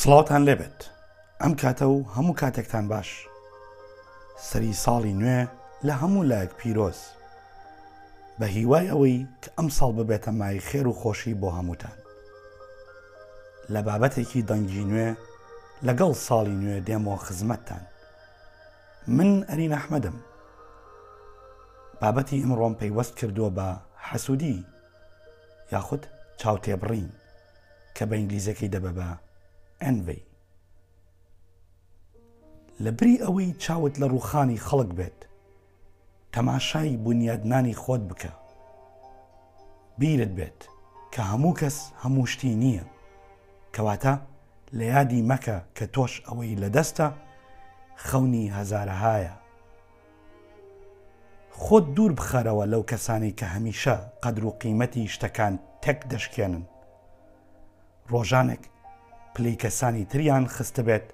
سڵاوتان لێبێت ئەم کاتە و هەموو کاتێکتان باش سەری ساڵی نوێ لە هەموو لایەک پیرۆز بە هیوای ئەوەی کە ئەم ساڵ ببێتە مای خێر و خۆشی بۆ هەمووتان لە بابەتێکی دەنگی نوێ لەگەڵ ساڵی نوێ دێمۆ خزمەتتان من ئەرین ئەحمەدم بابەتی ئمڕۆم پەیوەست کردووە بە حەسوودی یاخود چاوتێبڕین، کە بە ئینگلیزیەکەی دەبە بە Envy. لە بری ئەوەی چاوت لە ڕووخانی خەڵک بێت، تەماشای بونیادنانی خۆت بکە. بیرت بێت کە هەموو کەس هەموو شتی نییە. کەواتە لە یادی مەکە کە تۆش ئەوەی لە دەستە، خەونی هەزارەهایە. خۆت دوور بخەرەوە لەو کەسانەی کە هەمیشە قەدر و قیمەتی شتەکان تەک دەشکێنن. ڕۆژانێک پلەی کەسانی تریان خستبێت،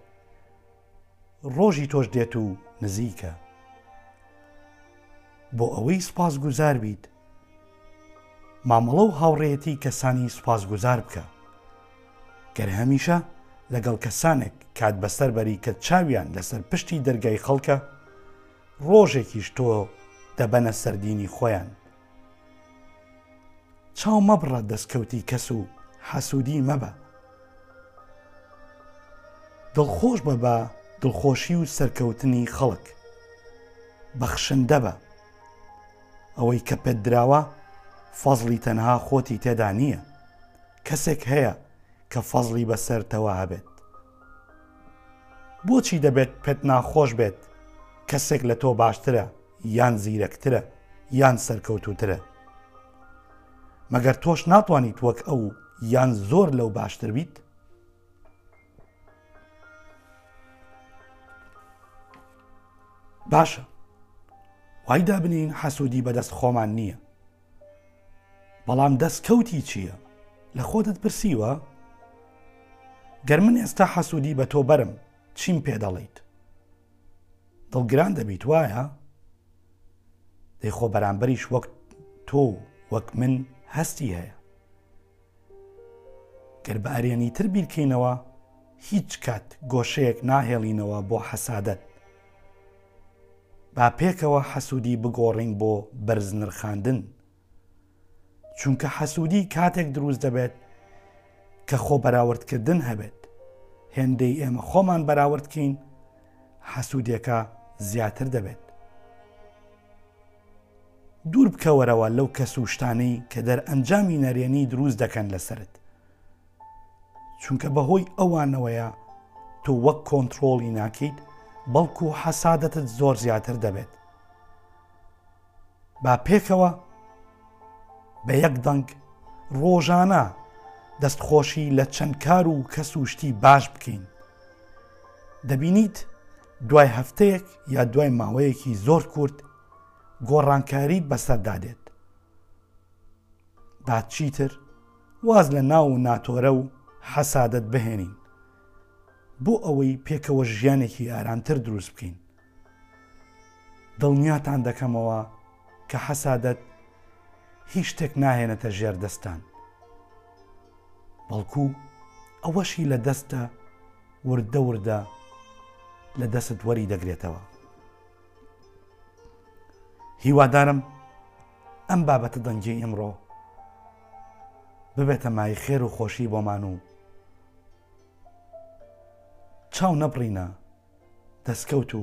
ڕۆژی تۆش دێت و نزیکە. بۆ ئەوەی سوپاسگوزار بیت، مامەڵە و هاوڕێیەتی کەسانی سوپاسگوزار بکە. گەر هەمیشە لەگەڵ کەسانێک کات بەسەر بەری کە چاویان لەسەر پشتی دەرگای خەڵکە، ڕۆژێکیش تۆ دەبەنە سەر دینی خۆیان. چاو مەبڕە دەستکەوتی کەس و حەسوودی مەبە. دڵخۆش بە بە دڵخۆشی و سەرکەوتنی خەڵک. بەخشندە بە. ئەوەی کە پێت دراوە فەزڵی تەنها خۆتی تێدا نییە، کەسێک هەیە کە فەزڵی بەسەرتەوە هەبێت. بۆچی دەبێت پێت ناخۆش بێت کەسێک لە تۆ باشترە یان زیرەکترە یان سەرکەوتووترە؟ مەگەر تۆش ناتوانیت وەک ئەو یان زۆر لەو باشتر بیت؟ باشە وای دابنین حەسوودی بەدەست خۆمان نییە بەڵام دەستکەوتی چییە لە خۆتت پرسیوە گەر من ئێستا حەسوودی بە تۆ بەرم چیم پێ دەڵیت دڵگران دەبیت وایە دەیخۆ بەرامبەریش وەک تۆ وەک من هەستی هەیە گەر بە ئەرێنی تر بیرکەینەوە هیچ کات گۆشەیەک ناهێڵینەوە بۆ حەسادەت. با پێکەوە حەسوودی بگۆڕین بۆ بەرز نرخاندن. چونکە حەسوودی کاتێک دروست دەبێت کە خۆ بەراوردکردن هەبێت. هێندەی ئێمە خۆمان بەراوردکەین حەسوودێکە زیاتر دەبێت. دوور بکەوەرەوە لەو کەس و شتانەی کە دەرئەنجامی نەرێنی دروست دەکەن لەسەرت، چونکە بەهۆی ئەوانەوەیە تۆ وەک کۆنتڕۆڵی ناکەیت، بەڵکو حەسادەتت زۆر زیاتر دەبێت. با پێکەوە بە یەک دەنگ ڕۆژانە دەستخۆشی لە چەند کار و کەس و شتی باش بکەین، دەبینیت، دوای هەفتەیەک یا دوای ماوەیەکی زۆر کورت گۆڕانکاریت بەسەردا دێت با چیتر واز لە ناو و ناتۆرە و حەسادت بهێنین بۆ ئەوەی پێکەوە ژیانێکی ئارامتر دروست بکەین دڵنیاتان دەکەمەوە کە حەسادت هیچ شتێک ناهێنێتە ژێر دەستان بەڵکو ئەوەشی لە دەستە وردە وردە لە دەست وەری دەگرێتەوە هیوادارم ئەم بابەتە دەنگی ئمڕۆ ببێتە مای خێر و خۆشی بۆمان و چاو نەبڕینە دەستکەوت و